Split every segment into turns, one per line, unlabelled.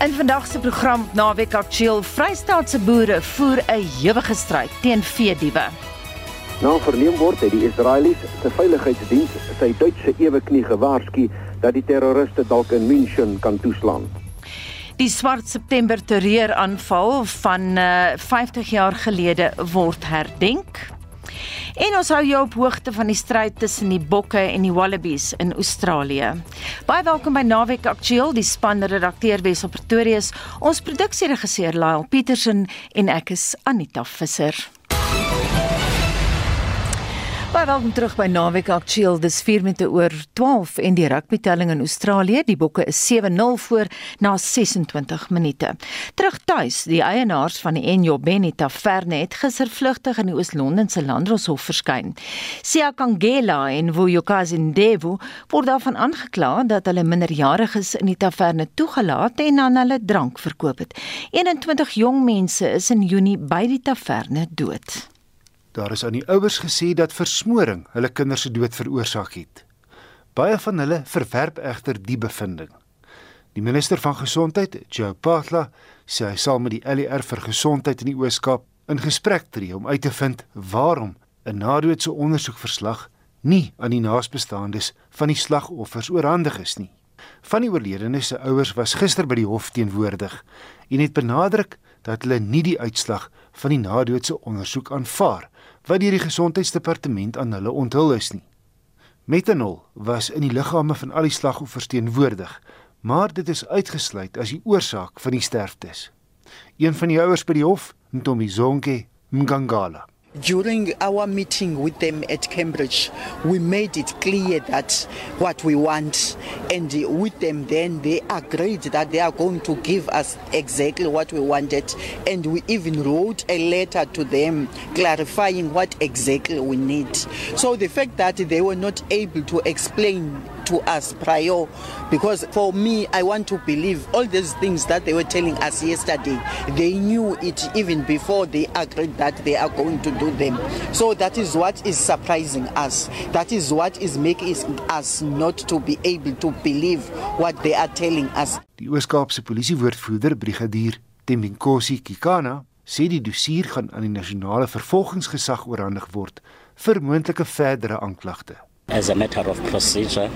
In vandag se program Naweek Aktueel, Vrystaatse boere voer 'n ewige stryd teen veediewe.
Na verneem word het die Israeliese se veiligheidsdiens sy Duitse eweknie gewaarsku dat die terroriste dalk in München kan toeslaan.
Die swart September terreuraanval van uh, 50 jaar gelede word herdenk. En ons hou jou op hoogte van die stryd tussen die bokke en die wallabies in Australië. Baie welkom by Naweek Aktueel, die span redakteur Wesel Pretorius, ons produksieregisseur Lyle Petersen en ek is Anita Visser. Baie welkom terug by Naweek Aktueel. Dis 4 minute oor 12 en die rugbytelling in Australië. Die Bokke is 7-0 voor na 26 minute. Terug tuis, die eienaars van die Enyo Beni Taverne het gister vlugtig in die Oos-London se Landdroshof verskyn. Sia Kangela en Vuyokazi Ndevu word daarvan aangekla dat hulle minderjariges in die taverne toegelaat en aan hulle drank verkoop het. 21 jong mense is in Junie by die taverne dood.
Daar is aan die ouers gesê dat versmoring hulle kinders se dood veroorsaak het. Baie van hulle verwerp egter die bevinding. Die minister van gesondheid, Joe Phaahla, sê hy sal met die LER vir gesondheid in die Oos-Kaap in gesprek tree om uit te vind waarom 'n nadoetse ondersoekverslag nie aan die naasbestaandes van die slagoffers oorhandig is nie. Van die oorledenes se ouers was gister by die hof teenwoordig en het benadruk dat hulle nie die uitslag van die nadoetse ondersoek aanvaar wat deur die gesondheidsdepartement aan hulle onthul is nie. Metanol was in die liggame van al die slagoffers teenwoordig, maar dit is uitgesluit as die oorsaak van die sterftes. Een van die ouers by die hof, Ntombi Zonke Mgangala,
During our meeting with them at Cambridge, we made it clear that what we want, and with them, then they agreed that they are going to give us exactly what we wanted. And we even wrote a letter to them clarifying what exactly we need. So the fact that they were not able to explain to us prior. Because for me I want to believe all these things that they were telling us yesterday. They knew it even before they agreed that they are going to do them. So that is what is surprising us. That is what is making us not to be able to believe what they are telling us.
Die Oos-Kaapse polisiewoordvoerder brigadier Tembinkosi Kikana sê die dossier gaan aan die nasionale vervolgingsgesag oorhandig word vir moontlike verdere aanklagte
As a matter of procedure,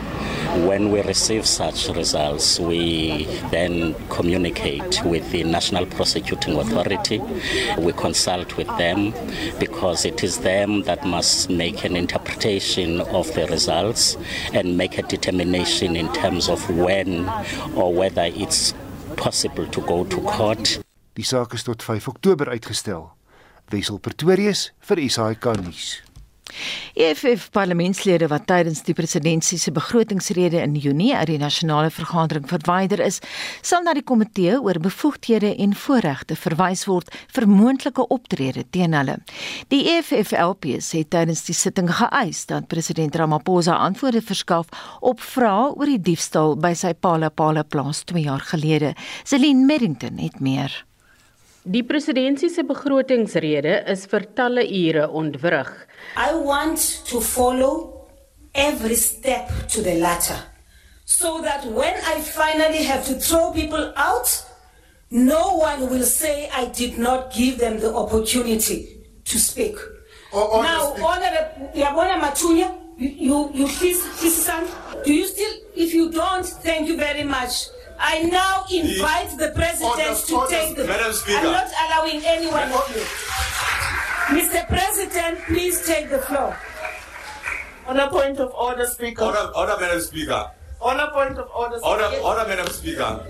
when we receive such results, we then communicate with the National Prosecuting Authority. We consult with them because it is them that must make an interpretation of the results and make a determination in terms of when or whether it's possible to go to court.
Die saak is tot 5 Oktober uitgestel. Wessel Pretorius vir SAK nuus.
EFF parlementslede wat tydens die presidentsie se begrotingsrede in Junie uit die nasionale vergadering verwyder is, sal na die komitee oor bevoegdhede en voorregte verwys word vir moontlike optrede teen hulle. Die EFF LPs het tydens die sitting geëis dat president Ramaphosa antwoorde verskaf op vrae oor die diefstal by sy Palapala plaas 2 jaar gelede. Celine Merrington het meer.
Die presidentsie se begrotingsrede is vir talle ure ontwrig.
I want to follow every step to the latter so that when I finally have to throw people out, no one will say I did not give them the opportunity to speak.
O-
now, Honorable Yabona Matunya, you, you, you please, please, son, do you still, if you don't, thank you very much. I now invite the president
Order,
to
order,
take the.
Madam Speaker.
I'm not allowing anyone. Mr. President, please take the floor.
On a point of order, Speaker.
Order, order, Madam Speaker.
On a point of order,
Order,
Speaker.
order, Madam Speaker.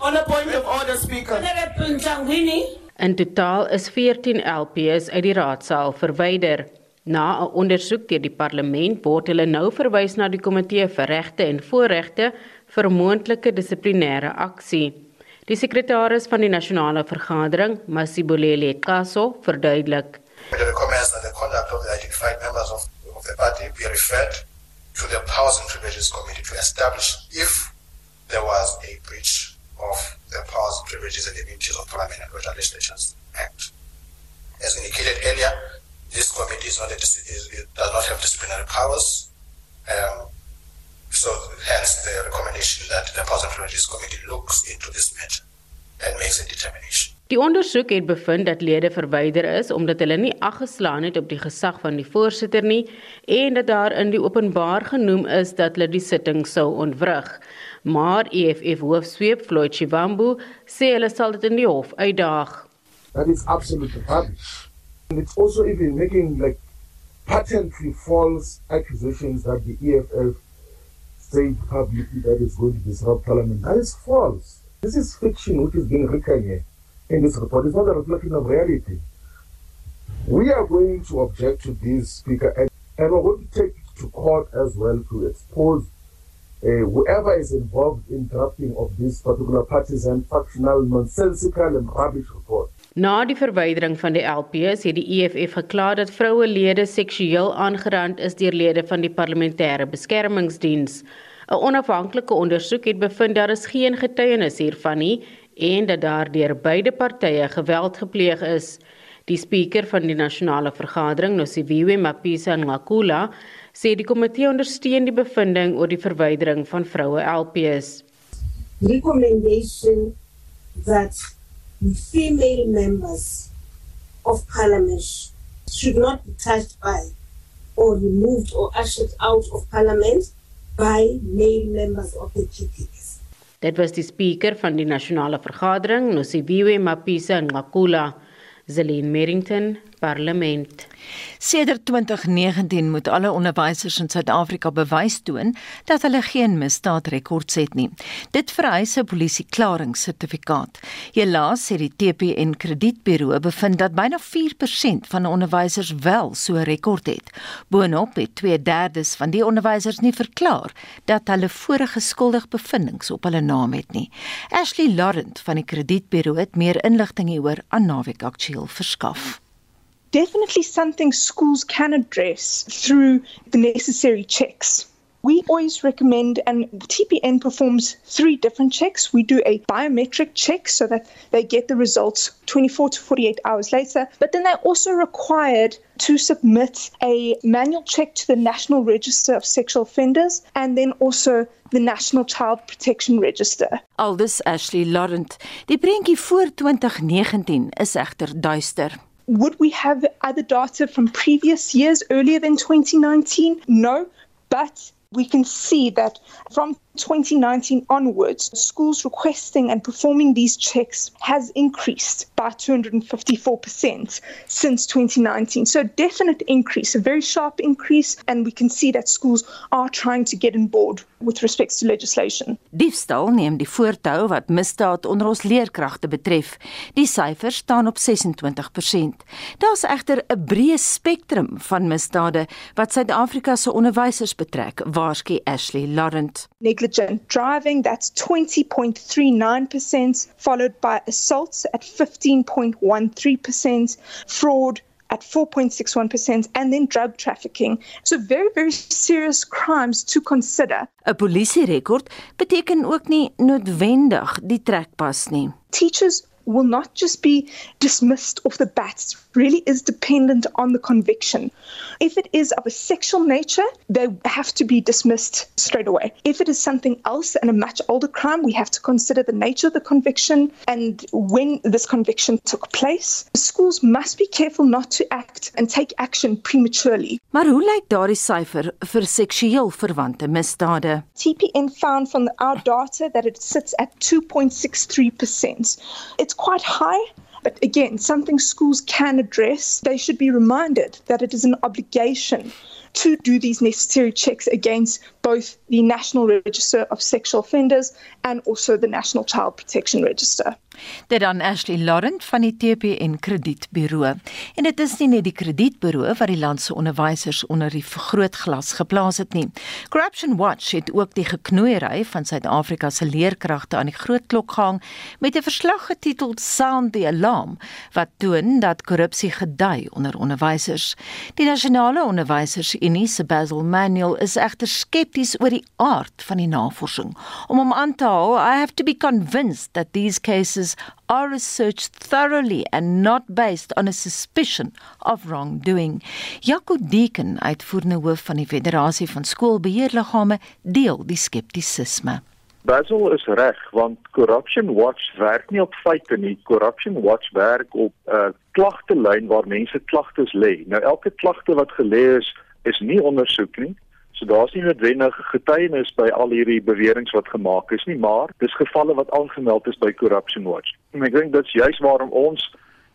On a point of order, Speaker.
Honorable Njangwini.
In totaal is 14 LPs uit die raadsaal verwyder. Na 'n ondersoek deur die parlement word hulle nou verwys na die komitee vir regte en voorregte vir moontlike dissiplinêre aksie. Die sekretaris van die nasionale vergadering, Masibulele Qaso, verduidelik:
It recommends that the conduct of the identified members of, of the party be referred to the Powers and Privileges Committee to establish if there was a breach of the powers and privileges and immunities of Parliament and Federal Legislatures Act. As indicated earlier, this committee is not a, is, does not have disciplinary powers. Um, so hence the recommendation that the Powers and Privileges Committee looks into this matter. and makes a determination.
Die ondersoek het bevind dat lede verwyder is omdat hulle nie aggeslaan het op die gesag van die voorsitter nie en dat daar in die openbaar genoem is dat hulle die sitting sou ontwrig. Maar EFF hoofsweep Floyd Chivambu sê hulle sal dit in die hof uitdaag.
That is absolutely rubbish. And it's also even making like patently false accusations that the EFF said publicly that is going to disrupt parliament. That is false. This is fiction which is being written here in this report. It's not a reflection of reality. We are going to object to this, Speaker, and, and we're going to take it to court as well to expose uh, whoever is involved in drafting of this particular partisan, factional, nonsensical, and rubbish report.
Na die verwydering van die LPs het die EFF gekla dat vrouelede seksueel aangerand is deur lede van die parlementêre beskermingsdiens. 'n Onafhanklike ondersoek het bevind daar is geen getuienis hiervan nie en dat daar deur beide partye geweld gepleeg is. Die spreker van die nasionale vergadering, Nosiviwe Mapisa Ngakula, sê die komitee ondersteun die bevinding oor die verwydering van vroue LPs.
Recommendation that female members of parliament should not be touched by or removed or ushered out of parliament by male members of the PPS.
Dit was die spreker van die nasionale vergadering, Nosiviwe Mapisa Ngakula, Zelin Merrington, Parlement.
Sedert 2019 moet alle onderwysers in Suid-Afrika bewys toon dat hulle geen misdaadrekords het nie. Dit vereis 'n polisieklaringssertifikaat. Helaas sê die TPN Kredietburo bevind dat byna 4% van onderwysers wel so 'n rekord het. Boonop het 2/3 van die onderwysers nie verklaar dat hulle vorige skuldig bevindinge op hulle naam het nie. Ashley Laurent van die Kredietburo het meer inligting hieroor aan Naweek Aktueel verskaf.
Definitely something schools can address through the necessary checks. We always recommend, and TPN performs three different checks. We do a biometric check so that they get the results 24 to 48 hours later, but then they're also required to submit a manual check to the National Register of Sexual Offenders and then also the National Child Protection Register.
Aldus Ashley Laurent, die prentjie voor 2019 is egter duister.
Would we have other data from previous years earlier than 2019? No, but we can see that from 2019 onwards, schools requesting and performing these checks has increased by 254% since 2019. So, definite increase, a very sharp increase, and we can see that schools are trying to get on board with respect to legislation.
Diefstal neem die voortou wat misdaad onder ons leerkragte betref. Die syfers staan op 26%. Daar's egter 'n breë spektrum van misdade wat Suid-Afrika se onderwysers betrek, waarsku Ashley Laurent.
Negligent driving, that's 20.39%, followed by assaults at 15.13%, fraud at 4.61% and then drug trafficking. So very very serious crimes to consider.
'n Polisierekord beteken ook nie noodwendig die trekpas nie.
Teachers will not just be dismissed off the bat. Really is dependent on the conviction. If it is of a sexual nature, they have to be dismissed straight away. If it is something else and a much older crime, we have to consider the nature of the conviction and when this conviction took place. Schools must be careful not to act and take action prematurely.
Maar hoe lyk daardie syfer vir seksueel verwante misdade?
TPN found from our data that it sits at 2.63%. It's quite high. But again, something schools can address. They should be reminded that it is an obligation to do these necessary checks against both the National Register of Sexual Offenders and also the National Child Protection Register.
Dit dan Ashley Laurent van die TPN Kredietburo. En dit is nie net die kredietburo wat die land se onderwysers onder die vergrootglas geplaas het nie. Corruption Watch het ook die geknoeiery van Suid-Afrika se leerkragte aan die groot klok gehang met 'n verslag getiteld Sound the Alarm wat toon dat korrupsie gedui onder onderwysers. Die nasionale onderwysersunie se Basil Manuel is egter skepties oor die aard van die navorsing. Om hom aan te haal, I have to be convinced that these cases are researched thoroughly and not based on a suspicion of wrongdoing. Jaco Deeken, uitvoerende hoof van die Federasie van Skoolbeheerliggame, deel die skeptisisme.
Basil is reg want Corruption Watch werk nie op feite nie. Corruption Watch werk op 'n uh, klagtelyn waar mense klagtes lê. Nou elke klagte wat gelê is, is nie ondersoek nie. So daar's nie noodwendig getuienis by al hierdie beweringe wat gemaak is nie, maar dis gevalle wat aangemeld is by Corruption Watch. En ek dink dit's juist waarom ons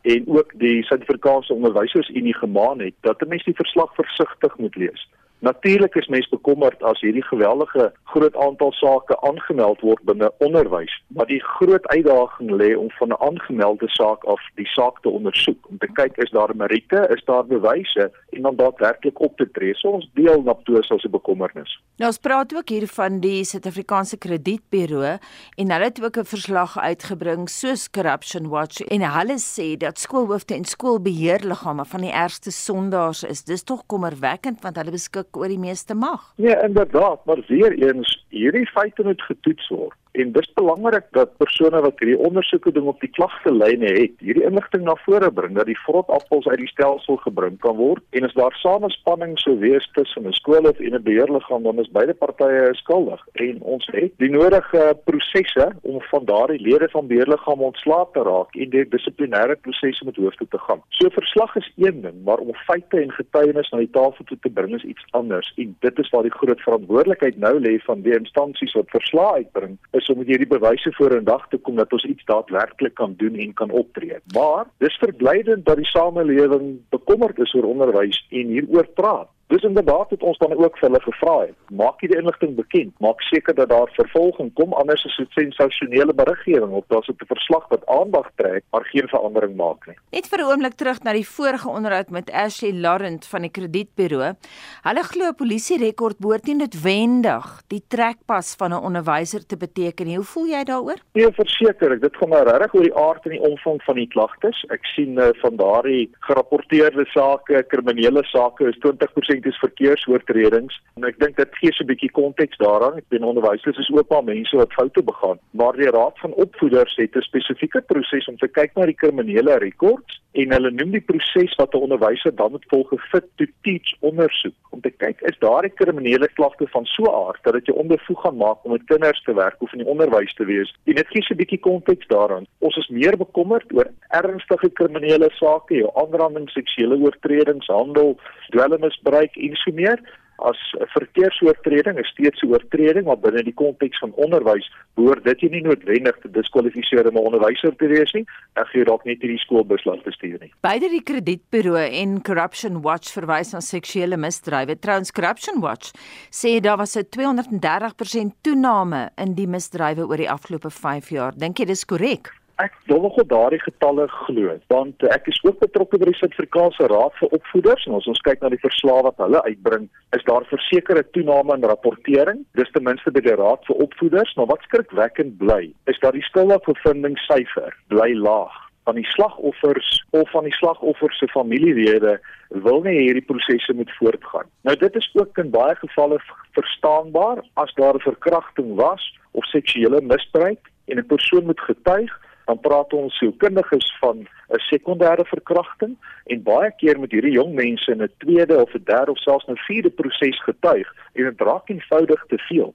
en ook die Suid-Afrikaanse Onderwysersunie gemaan het dat 'n mens die verslag versigtig moet lees. Natuurlik is mense bekommerd as hierdie geweldige groot aantal sake aangemeld word binne onderwys, maar die groot uitdaging lê om van 'n aangemelde saak af die saak te ondersoek om te kyk is daar meriete, is daar bewyse en dan daadwerklik op te tree. So ons deel Naptoos as 'n bekommernis.
Nou ons praat ook hier van die Suid-Afrikaanse Kredietburo en hulle het ook 'n verslag uitgebring soos Corruption Watch en hulle sê dat skoolhoofde en skoolbeheerliggame van die ergste sondaars is. Dis tog kommerwekkend want hulle beskik oor die meeste mag.
Nee, inderdaad, maar weer eens hierdie feite moet getoets word. En dis belangrik dat persone wat hierdie ondersoeke doen op die klagtelyne het, hierdie inligting na vore bring dat die vrotappels uit die stelsel gebring kan word. En as daar samespanning sou wees tussen 'n skool of 'n beheerliggaam dan is beide partye skuldig. En ons het die nodige prosesse om van daardie lede van beheerliggaam ontslae te raak en die dissiplinêre prosesse met hoof toe te gaan. So verslag is een ding, maar om feite en getuienis na die tafel toe te bring is iets anders. En dit is waar die groot verantwoordelikheid nou lê van die instansies wat verslae uitbring is om met hierdie bewyse voor in dag te kom dat ons iets daadwerklik kan doen en kan optree. Maar dis verblydend dat die samelewing bekommerd is oor onderwys en hieroor praat. Dis inderdaad het ons dan ook vir hulle gevra het. Maak hierdie inligting bekend. Maak seker dat daar vervolging kom anders is dit sensasionele beriggewing of daar's 'n verslag wat aandag trek maar geen verandering maak nie.
Net vir 'n oomblik terug na die vorige onderhoud met Ashley Laurent van die kredietburo. Hulle glo 'n polisie rekord behoort nie noodwendig die trekpas van 'n onderwyser te beteken nie. Hoe voel jy daaroor?
Nee, verseker ek, dit gaan maar regtig oor die aard en die omvang van die klagtes. Ek sien uh, van daardie gerapporteerde sake, kriminele sake is 20% is verkeersoortredings en ek dink dit gee so 'n bietjie konteks daaraan. Ek ben onderwysers is ook maar mense wat foute begaan, maar die raad van opvoeders het 'n spesifieke proses om te kyk na die kriminele rekords en hulle noem die proses wat 'n onderwyser dan moet volg 'n fit to teach ondersoek om te kyk is daar 'n kriminele klagte van so 'n aard dat dit jou onbevoeg gaan maak om met kinders te werk of in die onderwys te wees. En dit gee so 'n bietjie konteks daaraan. Ons is meer bekommerd oor ernstige kriminele sake, jou aanranding, seksuele oortredings, handel, dwelmmisbruik en so meer as 'n verkeersoortreding is steeds 'n oortreding maar binne die konteks van onderwys behoort dit nie noodwendig te diskwalifiseer om 'n onderwyser te wees nie en gee dalk net hierdie skoolbus laat bestuur nie.
Beide die kredietburo en Corruption Watch verwys na seksuele misdrywe. Trouens Corruption Watch sê daar was 'n 230% toename in die misdrywe oor die afgelope 5 jaar. Dink jy dis korrek?
Ek nog op daardie getalle glo want ek is ook betrokke by die Suid-Afrikaanse Raad vir Opvoeders en as ons kyk na die verslae wat hulle uitbring, is daar versekerde toename in rapportering. Dis ten minste by die Raad vir Opvoeders, maar wat skrikwekkend bly, is dat die skuldigbevindingssyfer bly laag van die slagoffers of van die slagoffers se familielede wil nie hierdie prosesse moet voortgaan. Nou dit is ook in baie gevalle verstaanbaar as daar 'n verkrachting was of seksuele misbruik en 'n persoon moet getuig dan praat ons sielkundiges van 'n sekondêre verkrachting en baie keer met hierdie jong mense in 'n tweede of 'n derde of selfs 'n vierde proses getuig en dit raak eenvoudig te veel.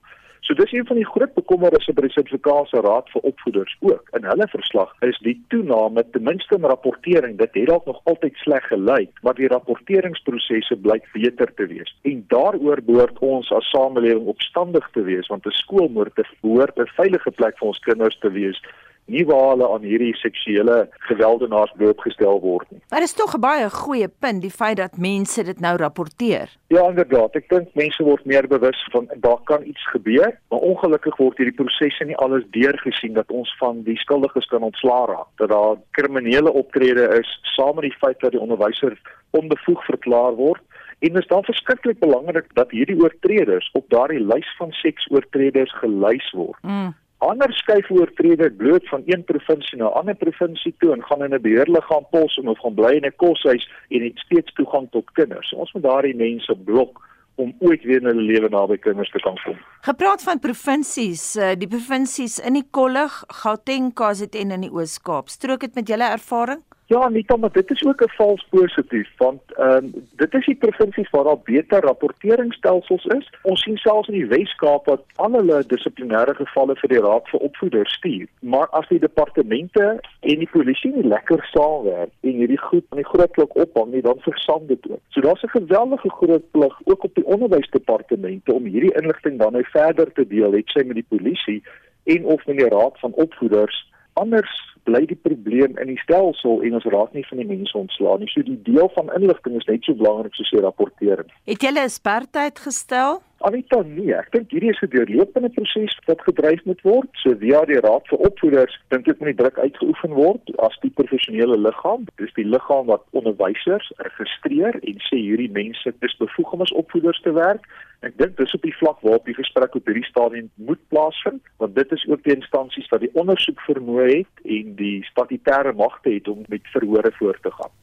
So dis een van die groot bekommernisse by die Suid-Afrikaanse Raad vir Opvoeders ook. In hulle verslag is die toename ten minste in rapportering, dit het dalk nog altyd sleg gelyk, maar die rapporteringsprosesse blyk beter te wees. En daaroor behoort ons as samelewing opstandig te wees want 'n skool moet 'n veilige plek vir ons kinders te wees nie waar hulle aan hierdie seksuele geweldenaars blootgestel word nie.
Maar dit is tog 'n baie goeie punt die feit dat mense dit nou rapporteer.
Ja, inderdaad. Ek dink mense word meer bewus van daar kan iets gebeur, maar ongelukkig word hierdie prosesse nie alles deurgesien dat ons van die skuldiges kan ontslaa raak. Dat daar kriminele optrede is saam met die feit dat die onderwyser onbevoeg verklaar word. En dit is dan verskriklik belangrik dat hierdie oortreders op daardie lys van seksoortreders gelys word. Mm ander skuif oortreder bloot van een provinsie na 'n ander provinsie toe en gaan in 'n beheerliggaam pos of gaan bly in 'n koshuis en het steeds toegang tot kinders. Ons moet daardie mense blok om ooit weer in hulle lewe naby kinders te kan kom.
Gepraat van provinsies, eh, die provinsies in die Kollig, Gauteng, KZN en in die Oos-Kaap. Strook dit met julle ervaring?
Ja, Nita, maar dit is ook 'n vals positief want ehm um, dit is die provinsies waar daar beter rapporteringsstelsels is. Ons sien selfs in die Wes-Kaap dat al hulle dissiplinêre gevalle vir die Raad vir Opvoeders stuur. Maar as die departemente en die polisie nie lekker saamwerk en hierdie goed aan die groot klok ophang nie, dan versam dit ook. So daar's 'n geweldige groot plig ook op die onderwysdepartemente om hierdie inligting dan nou verder te deel, het sy met die polisie en of met die Raad van Opvoeders anders bly die probleem in die stelsel en ons raak nie van die mense ontslaan nie. So die deel van inligting is net so belangrik soos die rapportering.
Het jy 'n sperdatum gestel?
Anita nee, ek dink hierdie is 'n deurlopende proses wat gedryf moet word. So via die Raad vir Opvoeders dink ek moet die druk uitgeoefen word as die professionele liggaam. Dis die liggaam wat onderwysers registreer en sê hierdie mense is bevoeg om as opvoeders te werk. Ek dink dis op die vlak waarop die gesprek op hierdie stadium moet plaasvind, want dit is ook die instansies wat die ondersoek vermoë het en die statutêre magte het om met verhore voort te gaan.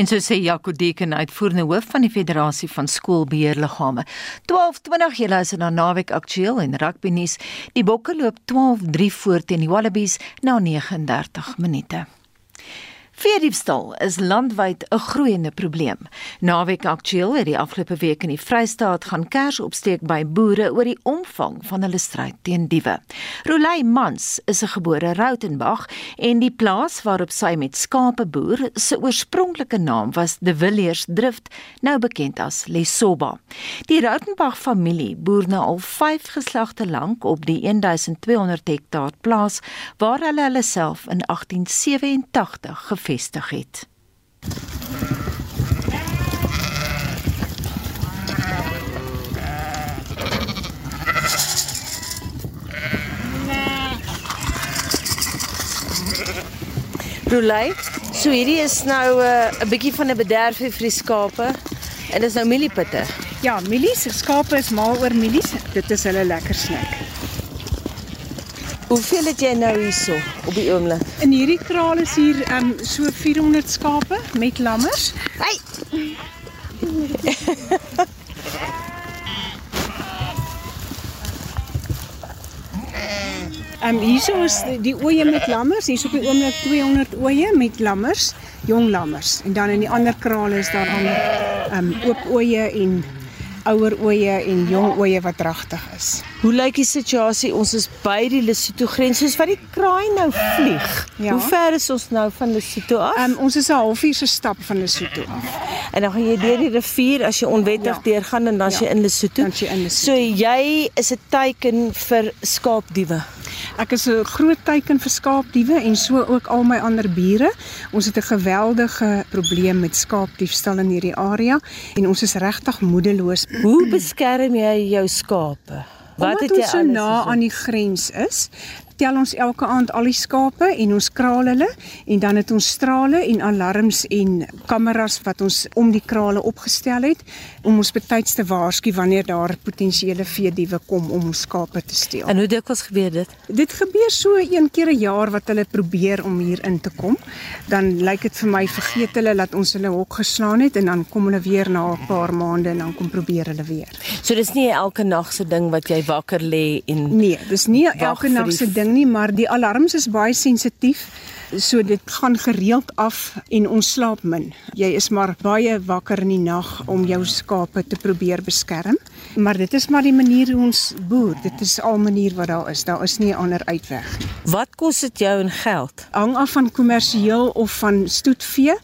En so sê Jaco Deken, uitvoerende hoof van die Federasie van Skoolbeheerliggame. 12:20 julle is in 'n naweek aktueel en rugby nuus. Die Bokke loop 12-3 voor teen die Wallabies na 39 minute. Veediefstal is landwyd 'n groeiende probleem. Naweek aktueel het die afgelope week in die Vrystaat gaan kers opsteek by boere oor die omvang van hulle stryd teen diewe. Rolei Mans is 'n gebore Rautenbach en die plaas waarop sy met skape boer se oorspronklike naam was De Villiers Drift, nou bekend as Lesoba. Die Rautenbach familie boer nou al 5 geslagte lank op die 1200 hektaar plaas waar hulle hulle self in 1887 gevestig gevestig het. Rolei, so hierdie is nou eh, 'n uh, bietjie van 'n bederf vir die skape. En dis nou mieliepitte.
Ja, mielies, skape is mal oor mielies. Dit is hulle lekker snack.
Hoeveel het jy nou hierso op die oomblik?
In hierdie kraal is hier um so 400 skape met lammers.
Hey.
um hierso is die, die ooe met lammers. Hier's op die oomblik 200 ooe met lammers, jong lammers. En dan in die ander kraal is daar ander um oop ooe en ouer ooe en jong ooe wat dragtig is.
Hoe lyk die situasie? Ons is by die Lesotho grens. Soos wat die kraai nou vlieg. Ja. Hoe ver is ons nou van Lesotho af?
Um, ons is 'n halfuur se stap van Lesotho af.
En dan gaan jy deur die rivier as jy onwettig ja. deurgaan en dan ja. jy in Lesotho.
Dan jy in Lesotho.
So jy is 'n teiken vir skaapdiewe.
Ek is 'n groot teiken vir skaapdiewe en so ook al my ander bure. Ons het 'n geweldige probleem met skaapdiefstal in hierdie area en ons is regtig moedeloos.
Hoe beskerm jy jou skape?
Wat het jy so na aan die grens is? Tel ons elke aand al die skape en ons kraal hulle en dan het ons strale en alarms en kameras wat ons om die krale opgestel het om ons betyds te waarsku wanneer daar potensiële veediewe kom om ons skape te steel.
En hoe dikwels gebeur dit?
Dit gebeur so een keer 'n jaar wat hulle probeer om hier in te kom. Dan lyk dit vir my vergeet hulle dat ons hulle hok geslaan het en dan kom hulle weer na 'n paar maande en dan kom probeer hulle weer.
So dis nie elke nag se ding wat jy wakker lê en
Nee, dis nie elke nag se ding nie, maar die alarms is baie sensitief. So dit gaan gereeld af en ons slaap min. Jy is maar baie wakker in die nag om jou skape te probeer beskerm. Maar dit is maar die manier hoe ons boer. Dit is al manier wat daar is. Daar is nie 'n ander uitweg nie.
Wat kos dit jou in geld?
Hang af van kommersieel of van stoetvee.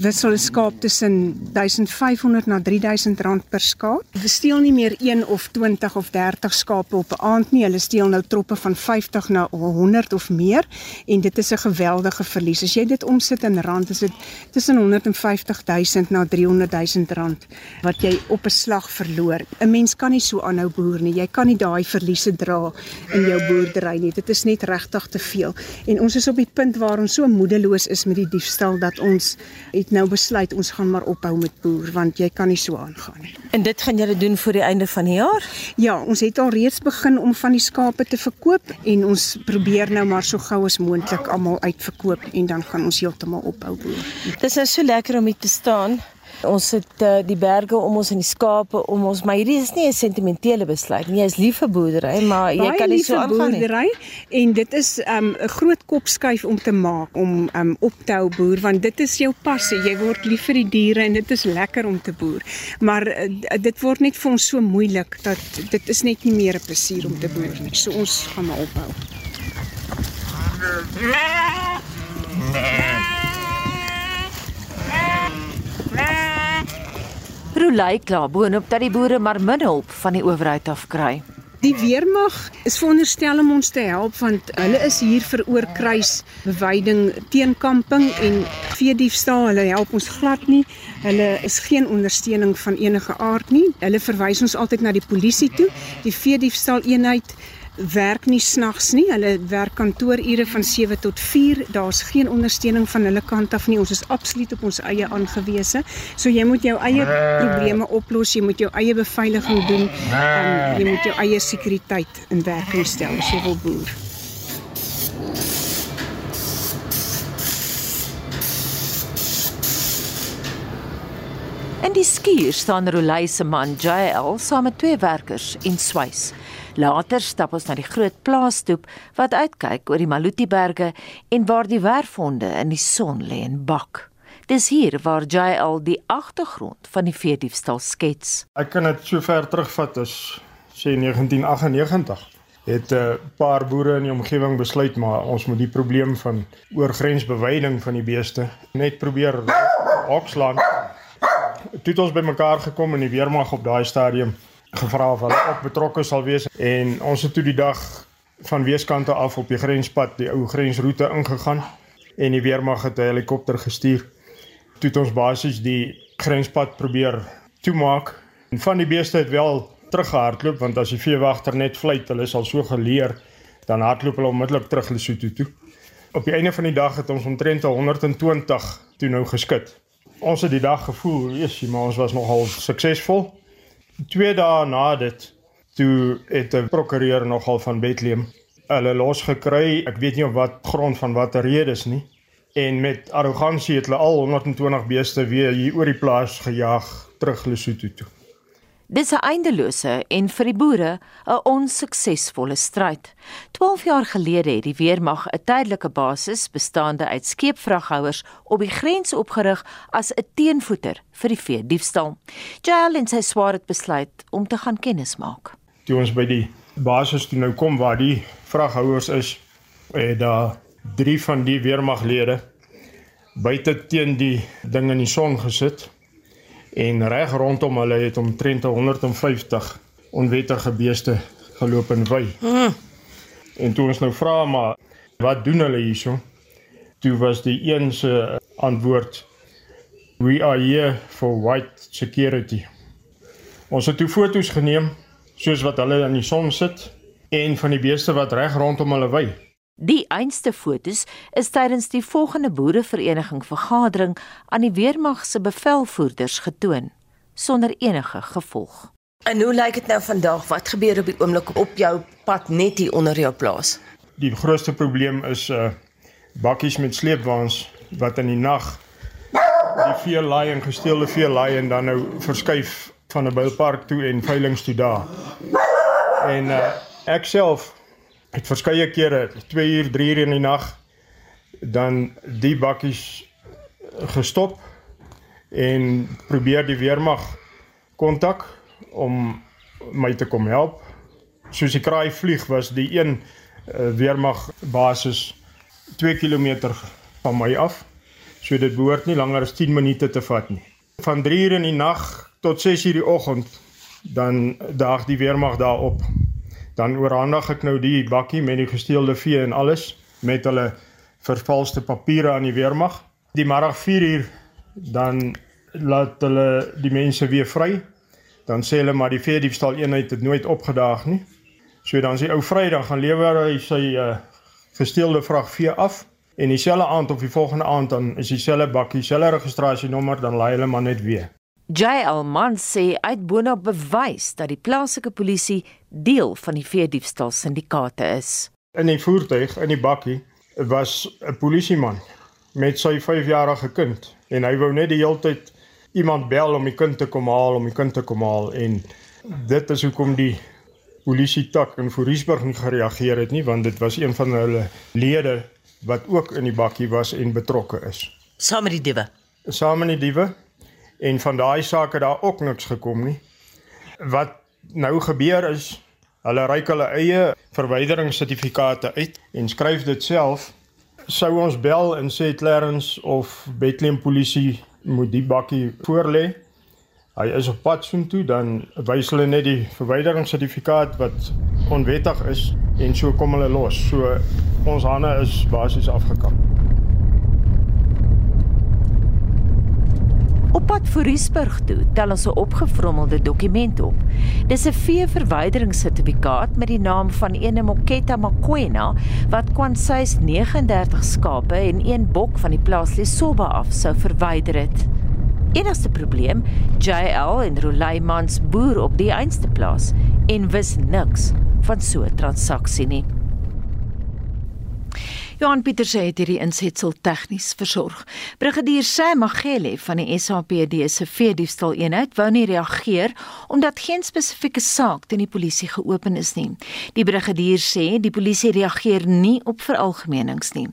Wissel 'n skaap tussen 1500 na 3000 rand per skaap. Hulle steel nie meer 1 of 20 of 30 skape op 'n aand nie. Hulle steel nou troppe van 50 na 100 of meer en dit is 'n geweldige verlies. As jy dit omsit in rand, is dit tussen 150 000 na 300 000 rand wat jy op 'n slag verloor. 'n Mens kan nie so aanhou boer nie. Jy kan nie daai verliese dra in jou boerdery nie. Dit is net regtig te veel. En ons is op die punt waar ons so moedeloos is met die diefstal dat ons het nou besluit ons gaan maar ophou met boer want jy kan nie so aangaan nie.
En dit gaan julle doen voor die einde van die jaar?
Ja, ons het al reeds begin om van die skape te verkoop en ons probeer nou maar so gou as moontlik almal uitverkoop en dan gaan ons heeltemal ophou boer.
Dis nou so lekker om hier te staan
Ons het uh, die berge om ons en die skape om ons, maar hierdie is nie 'n sentimentele besluit nie. Jy is lief vir boerdery, maar jy
Baie
kan nie so aangaan nie.
boerdery en dit is 'n um, groot kopskuif om te maak om um, op te hou boer want dit is jou passie. Jy word lief vir die diere en dit is lekker om te boer. Maar uh, dit word net vir ons so moeilik dat dit is net nie meer 'n plesier om te boer nie. So ons gaan maar ophou.
Roulei kla boonop dat die boere maar min hulp van die owerheid af kry.
Die weermag is veronderstel om ons te help want hulle is hier vir oorkruis beweiding teenkamping en veediefstal. Hulle help ons glad nie. Hulle is geen ondersteuning van enige aard nie. Hulle verwys ons altyd na die polisie toe. Die veediefstal eenheid werk nie snags nie. Hulle werk kantoorure van 7 tot 4. Daar's geen ondersteuning van hulle kant af nie. Ons is absoluut op ons eie aangewese. So jy moet jou eie probleme oplos, jy moet jou eie beveiliging doen. Um, jy moet jou eie sekuriteit in werking stel as jy wil boer.
In die skuur staan Roulei se man JL saam met twee werkers en swys. Later stap ons na die groot plaasstoep wat uitkyk oor die Maluti-berge en waar die werfhonde in die son lê en bak. Dis hier waar JL die agtergrond van die veediefstal skets.
Ek kan dit so ver terugvat as sê 1998 het 'n uh, paar boere in die omgewing besluit maar ons moet die probleem van oorgrensbeweiding van die beeste net probeer okslaan. Toe het ons bymekaar gekom in die weermag op daai stadium gevra of hulle ook betrokke sal wees en ons het toe die dag van weeskante af op die grenspad die ou grensroete ingegaan en die weermag het 'n helikopter gestuur. Toe het ons basies die grenspad probeer toemaak en van die beeste het wel teruggehardloop want as die veewagter net fluit, hulle is al so geleer, dan hardloop hulle onmiddellik terug Lesotho toe. Op die einde van die dag het ons omtrent 120 toe nou geskit. Ons het die dag gevoel, yesie, maar ons was nogal suksesvol. Twee dae na dit toe het 'n prokureur nogal van Bethlehem hulle losgekry. Ek weet nie op wat grond van watter redes nie. En met arrogansie het hulle al 120 beeste weer hier oor die plaas gejaag terug Lesotho toe.
Dis 'n eindelose en vir die boere 'n onsuksesvolle stryd. 12 jaar gelede het die weermag 'n tydelike basis bestaande uit skeepvraghouers op die grens opgerig as 'n teenvoeter vir die veediefstal. Jael en sy swaar het besluit om te gaan kennis maak.
Toe ons by die basis toe nou kom waar die vraghouers is, het daar drie van die weermaglede buite teen die ding in die son gesit en reg rondom hulle het omtrent 150 onwettige beeste geloop en wy. Mm. En toe ons nou vra maar wat doen hulle hierso? Toe was die een se antwoord We are here for white security. Ons het toe foto's geneem soos wat hulle in die son sit en van die beeste wat reg rondom hulle wy.
Die einste fotos is tydens die volgende boerevereniging vergadering aan die weermag se bevelvoerders getoon sonder enige gevolg.
En hoe lyk dit nou vandag? Wat gebeur op die oomblik op jou pad net hier onder jou plaas?
Die grootste probleem is uh bakkies met sleepwaens wat in die nag die vee laai en gesteelde vee laai en dan nou verskuif van 'n bilpark toe en veilinge toe daar. En uh ek self het verskeie kere 2 uur, 3 uur in die nag dan die bakkies gestop en probeer die weermag kontak om my te kom help. Soos die kraai vlieg was die een uh, weermag basis 2 km van my af. So dit behoort nie langer as 10 minute te vat nie. Van 3 uur in die nag tot 6 uur die oggend dan daag die weermag daarop. Dan oorhandig ek nou die bakkie met die gesteelde vee en alles met hulle vervalste papiere aan die weermag. Die middag 4 uur dan laat hulle die mense weer vry. Dan sê hulle maar die veediefstal eenheid het nooit opgedaag nie. So dan sê ou Vrydag gaan lewer hy sy uh, gesteelde vrag vee af en dieselfde aand of die volgende aand dan is dieselfde bakkie, dieselfde registrasienommer, dan laai hulle maar net weer.
JL Man sê uit boonop bewys dat die plaaslike polisie deel van die veediefstal syndikaate is.
In die voertuig in die bakkie was 'n polisieman met sy 5-jarige kind en hy wou net die hele tyd iemand bel om die kind te kom haal om die kind te kom haal en dit is hoekom die polisie tak in Fourierburg nie gereageer het nie want dit was een van hulle lede wat ook in die bakkie was en betrokke is.
Saam met die diewe.
Saam met die diewe en van daai saak het daar ook niks gekom nie. Wat nou gebeur is hulle reik hulle eie verwyderingssertifikate uit en skryf dit self. Sou ons bel en sê Clarence of Bethlehem polisie moet die bakkie voorlê. Hy is op pad soontoe dan wys hulle net die verwyderingssertifikaat wat onwettig is en so kom hulle los. So ons hande is basies afgekap.
Op pad Fourierburg toe tel ons 'n opgevrommelde dokument op. Dis 'n veeverwyderingssertifikaat met die naam van ene Moketa Makwena wat kwansuis 39 skape en een bok van die plaas Lesoba af sou verwyder het. Enigste probleem, JL en Roleymans boer op die einste plaas en wis niks van so 'n transaksie nie. Johan Pieterse het hierdie insetsel tegnies versorg. Brigadier Sam Magele van die SAPD se veediefstal eenheid wou nie reageer omdat geen spesifieke saak teen die polisie geopen is nie. Die brigadier sê die polisie reageer nie op veralgemenings nie.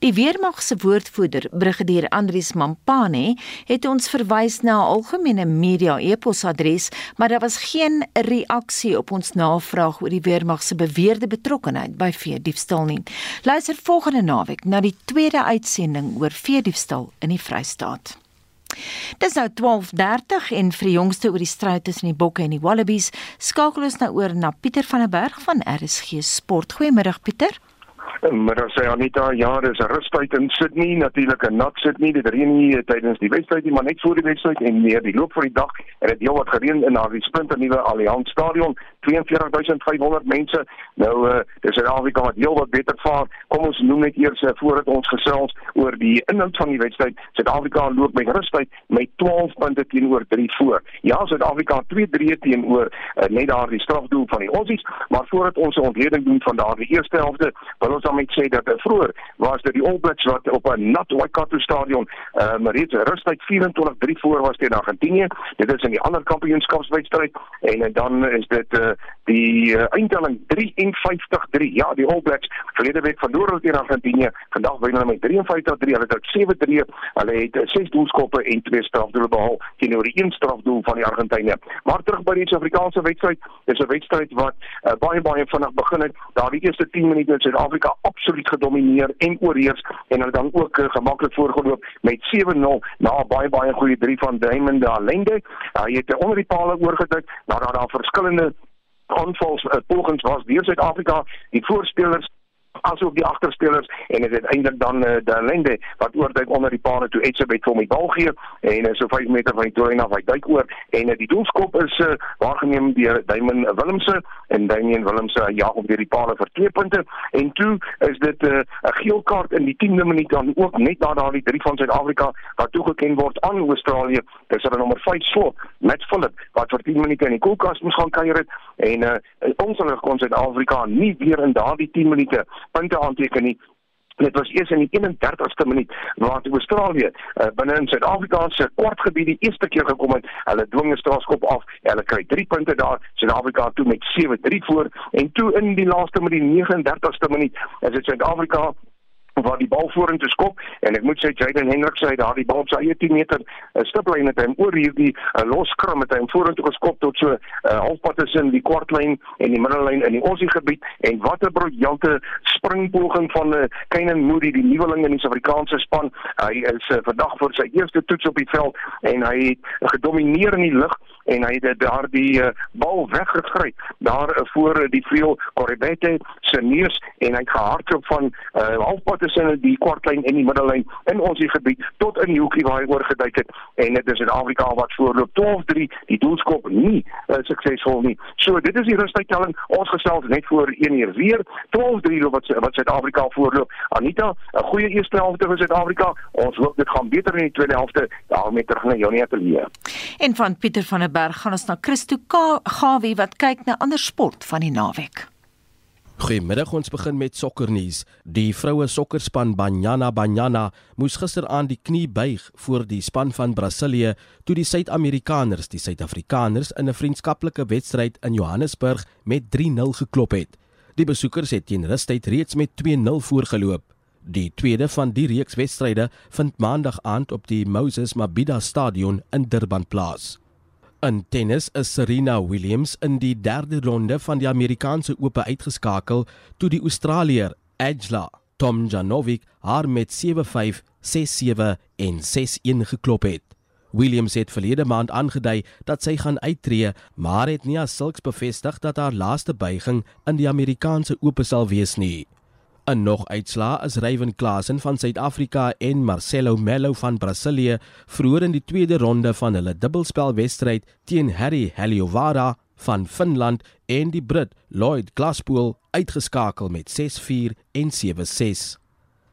Die weermag se woordvoerder, brigadier Andrius Mampane, het ons verwys na 'n algemene media e-posadres, maar daar was geen reaksie op ons navraag oor die weermag se beweerde betrokkeheid by veediefstal nie. Luister volg volgende naweek na die tweede uitsending oor veediefstal in die Vrystaat. Dis nou 12:30 en vir die jongste oor die stryd tussen die bokke en die wallabies, skakel ons nou oor na Pieter van der Berg van RSG Sport. Goeiemiddag Pieter.
Maar as hy Anita ja, dis 'n rustyd in Sydney, natuurlik 'n nat Sydney. Dit reën nie tydens die wedstryd nie, maar net voor die wedstryd en meer die loop van die dag en dit heel wat gereën in daardie splinter nuwe Allianz Stadion. 42500 mense. Nou uh dis wat heel wat beter vaar. Kom ons noem net eers uh, voordat ons gesels oor die inhoud van die wedstryd. Suid-Afrika loop met rustyd met 12 punte teenoor 3 voor. Ja, Suid-Afrika 2-3 teenoor uh, net daardie strafdoel van die Aussies, maar voordat ons 'n ontleding doen van daardie eerste helfte, wil ons dan net sê dat uh, vroeër was dit die All Blacks wat op 'n nat Waikato stadion uh reeds rustyd 24-3 voor was teen Argentinië. Dit is in die ander kampioenskapswedstryd en uh, dan is dit uh die uh, eindtelling 53-3. Ja, die All Blacks verlede week verloor hulle teen Argentinië. Vandag wen hulle met 53-3. Hulle het 7-3. Hulle het 6 uh, doelskoppe en 2 strafdoele behaal teenoor een strafdoel van die Argentynë. Maar terug by die Suid-Afrikaanse wedstryd. Dis 'n wedstryd wat uh, baie baie vinnig begin het. Daardie eerste 10 minute het Suid-Afrika absoluut gedomeineer en oorheers en hulle dan ook uh, gemaklik voorgeloop met 7-0 na baie baie goeie 3 van Diamond Allende. Hy het uh, onder die palle oorgedruk nadat daar verskillende aanvals uh, pogings was deur Suid-Afrika die voorspelers asook die agterspelers en dit is eintlik dan uh, Dalende wat oorduik onder die paal toe Etsebet vir hom die bal gee en uh, so 5 meter van die doelin af hy duik oor en uh, die doelskop is uh, waargeneem deur Duimen Willemse en Damien Willemse uh, jag op deur die paal vir 2 punte en toe is dit 'n uh, geel kaart in die 10de minuut dan ook net na daardie drie van Suid-Afrika wat toegeken word aan Australië. Dis hulle nommer 5 slot met Philip wat vir 10 minute in die koelkas moes gaan kuier het en uh, ons hulle kon Suid-Afrika nie weer in daardie 10 minute punte aanteken nie. Dit was eers in die 31ste minuut waar Australië uh, binne in Suid-Afrika se kwartgebied die eerste keer gekom het. Hulle dwing 'n strafskop af. Hulle kry 3 punte daar. Suid-Afrika toe met 7-3 voor en toe in die laaste minuut, die 39ste minuut, is dit Suid-Afrika waar die bal vorentoe skop. En ek moet sê Jaden Hendricks sê daardie bal op sy eie 10 meter uh, stiplyn het hy oor hierdie uh, loskram het hy vorentoe geskop tot so uh, halfpad tussen die kwartlyn en die middellyn in die Aussie gebied en wat 'n briljante springpoging van uh, Kainan Moody die nuweling in die Suid-Afrikaanse span. Hy is uh, vandag vir sy eerste toets op die veld en hy het gedomeineer in die lug en hy het daardie uh, bal weggegryp daar uh, voor uh, die vleuel Coribete se neus en hy het gehardloop van uh, halfpad tussen die kwartlyn en die middellyn in ons gebied tot in die hoekie waar hy oorgeduik het en dit is in Afrika wat voorloop 12-3 die doelskop nie uh, suksesvol nie. So dit is die rustuittelling. Ons gesels net voor 1 uur weer 12-3 wat wat Suid-Afrika voorloop. Anita, 'n goeie eerste helfte vir Suid-Afrika. Ons hoop dit gaan beter in die tweede helfte. daarmee terug na Jonie Atelier.
En van Pieter van der Berg gaan ons na Christo Gawie wat kyk na ander sport van die naweek.
Goeiemiddag, ons begin met sokkernuus. Die vroue sokkerspan Banyana Banyana moes gisteraand die knie buig voor die span van Brasilië toe die Suid-Amerikaners die Suid-Afrikaners in 'n vriendskaplike wedstryd in Johannesburg met 3-0 geklop het. Die besoekers het teen rustyd reeds met 2-0 voorgeloop. Die tweede van die reeks wedstryde vind maandag aand op die Moses Mabhida Stadion in Durban plaas. In tennis is Serena Williams in die derde ronde van die Amerikaanse Ope uitgeskakel toe die Australiër Ajla Tomjanovic haar met 7-5, 6-7 en 6-1 geklop het. Williams het verlede maand aangedui dat sy gaan uittreë, maar het nie as sulks bevestig dat haar laaste buiging in die Amerikaanse Ope sal wees nie. 'n Nog uitslaa is Ryan Klassen van Suid-Afrika en Marcelo Melo van Brasilië vroeër in die tweede ronde van hulle dubbelspelwedstryd teen Harry Heliovara van Finland en die Brit Lloyd Glaspool uitgeskakel met 6-4 en 7-6.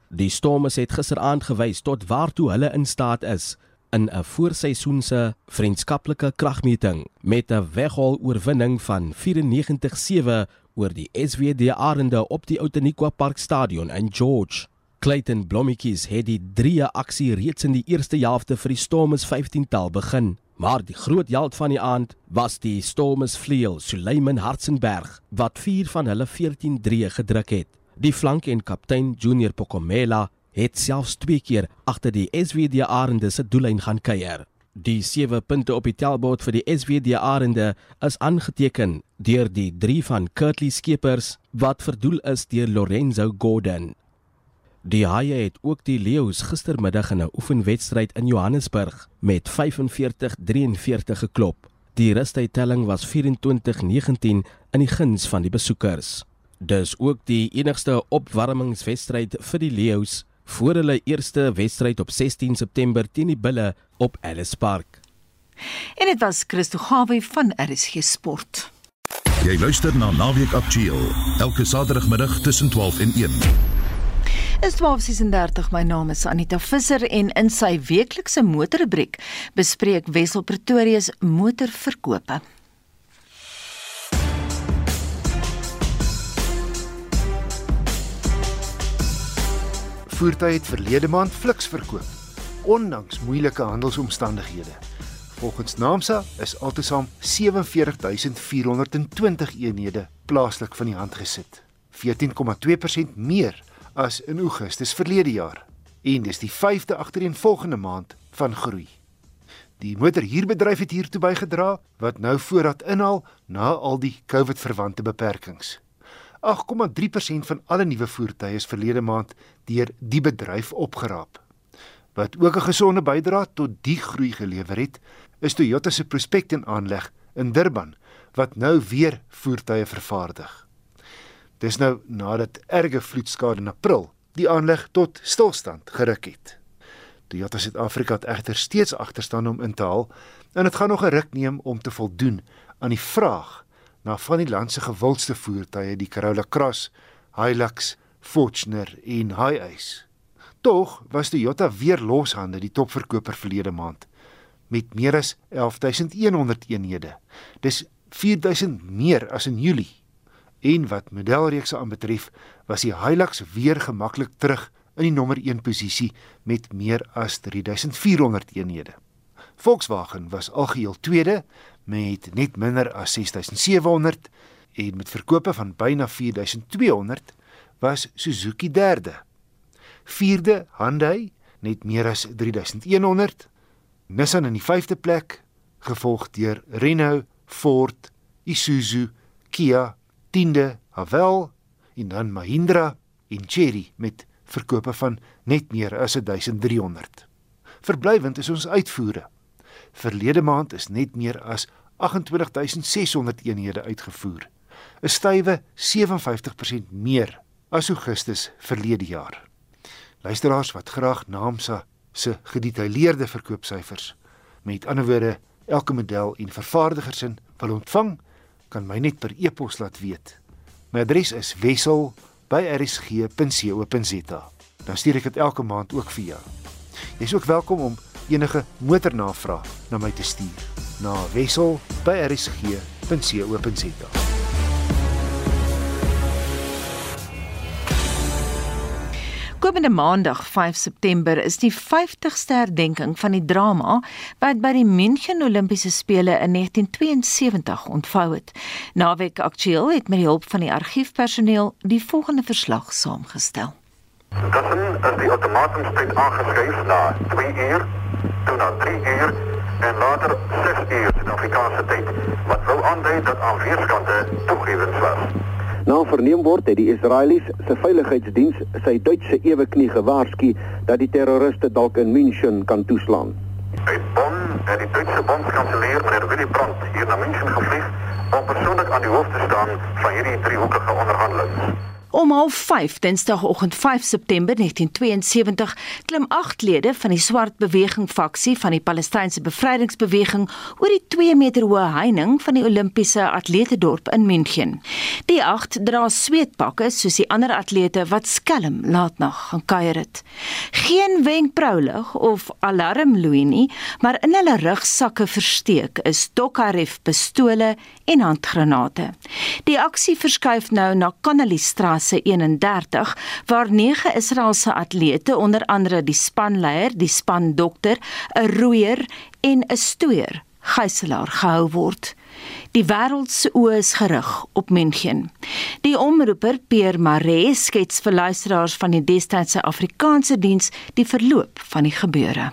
Die Stormers het gisteraand gewys tot waartoe hulle in staat is in 'n voorseisoense vriendskaplike kragmeting met 'n weghol oorwinning van 94-7 oor die SWD Arende op die Outeniqua Park Stadion in George. Clayton Blommetjies het die drie aksie reeds in die eerste helfte vir die Stormers 15-tal begin, maar die groot held van die aand was die Stormers vleuel Suleiman Hartzenberg wat 4 van hulle 14-3 gedruk het. Die flank en kaptein Junior Pokomela het selfs twee keer agter die SWD Arende se doellyn gaan kuier. Die 7 punte op die tellbord vir die SWD Arende is aangeteken deur die 3 van Kurtley Skeepers wat verdoel is deur Lorenzo Gordon. Die Haie het ook die Leeu's gistermiddag in 'n oefenwedstryd in Johannesburg met 45-43 geklop. Die rustuittelling was 24-19 in die guns van die besoekers. Dis ook die enigste opwarmingswedstryd vir die Leeu's voor hulle eerste wedstryd op 16 September teen die Bulle op Ellis Park.
En dit was Christo Gawe van RSG Sport.
Jy luister na Naweek Aktueel elke Saterdagmiddag tussen 12 en 1.
Is 12:36 my naam is Anita Visser en in sy weeklikse motorrubriek bespreek Wessel Pretoria se motorverkope.
Voertuie het verlede maand fliks verkoop ondanks moeilike handelsomstandighede. Volgens Naamsa is altesaam 47420 eenhede plaaslik van die hand gesit. 14,2% meer as in Augustus verlede jaar en dis die 5de agtereenvolgende maand van groei. Die motorhuurbedryf het hiertoe bygedra wat nou voorraad inhaal na al die COVID-verwante beperkings. 8,3% van alle nuwe voertuie is verlede maand deur die bedryf opgeraap. Wat ook 'n gesonde bydrae tot die groei gelewer het, is Toyota se Prospecting aanleg in Durban wat nou weer voertuie vervaardig. Dis nou nadat erge vloedskade in April die aanleg tot stilstand geruk het. Toyota Suid-Afrika het egter steeds agterstaan om in te haal en dit gaan nog 'n ruk neem om te voldoen aan die vraag na van die land se gewildste voertuie, die Corolla Cross, Hilux, Fortuner en Hiace. Tog was Toyota weer loshande die topverkoper verlede maand met meer as 11100 eenhede. Dis 4000 meer as in Julie. En wat modelreekse aanbetref, was die Hilux weer gemaklik terug in die nommer 1 posisie met meer as 3400 eenhede. Volkswagen was algeheel tweede met net minder as 6700 en met verkope van byna 4200 was Suzuki derde. Vierde Hyundai net meer as 3100. Nissan in die vyfde plek gevolg deur Renault, Ford, Isuzu, Kia, tiende Haval en dan Mahindra en Chery met verkope van net meer as 1300. Verblywend is ons uitvoere. Verlede maand is net meer as 28600 eenhede uitgevoer. 'n Stywe 57% meer as Augustus verlede jaar. Luisteraars wat graag Naamsa se gedetailleerde verkoopsyfers, met ander woorde elke model en vervaardiger se wil ontvang, kan my net per e-pos laat weet. My adres is wissel@rsg.co.za. Dan stuur ek dit elke maand ook vir jou. Jy is ook welkom om enige motornavraag na my te stuur na wissel@rsg.co.za.
Komende Maandag 5 September is die 50ste herdenking van die drama wat by die München Olimpiese spele in 1972 ontvou het. Naweek Aktueel het met die hulp van die argiefpersoneel die volgende verslag saamgestel.
Intussen is die automatumstyd aangeskuif na 2 uur, toe na 3 uur en later 6 uur Suid-Afrikaanse tyd, wat wou aandui dat aan weerskante toegewens was.
Na verneem word het die Israelies se veiligheidsdiens sy Duitse eweknie gewaarsku dat die terroriste dalk in München kan toeslaan.
Uit Bonn het die Duitse bondskanselier meneer Willy Brandt hier na München gevlieg om persoonlik aan die hoof te staan van hierdie driehoekige onderhandelinge.
Om 05:30 Dinsdagoggend 5 September 1972 klim 8 lede van die swart beweging faksie van die Palestynse bevrydingsbeweging oor die 2 meter hoë heining van die Olimpiese atletedorp in München. Die 8 dra sweetpakke soos die ander atlete wat skelm laatnag gaan kuier het. Geen wenkbraulig of alarmloei nie, maar in hulle rugsakke versteek is Tokarev pistole en handgranate. Die aksie verskuif nou na klasse 31 waar nege Israeliese atlete onder andere die spanleier, die spandokter, 'n roeier en 'n stoeier gijslaar gehou word. Die wêreld se oë is gerig op München. Die omroeper Pierre Maree skets vir luisteraars van die destydse Afrikaanse diens die verloop van die gebeure.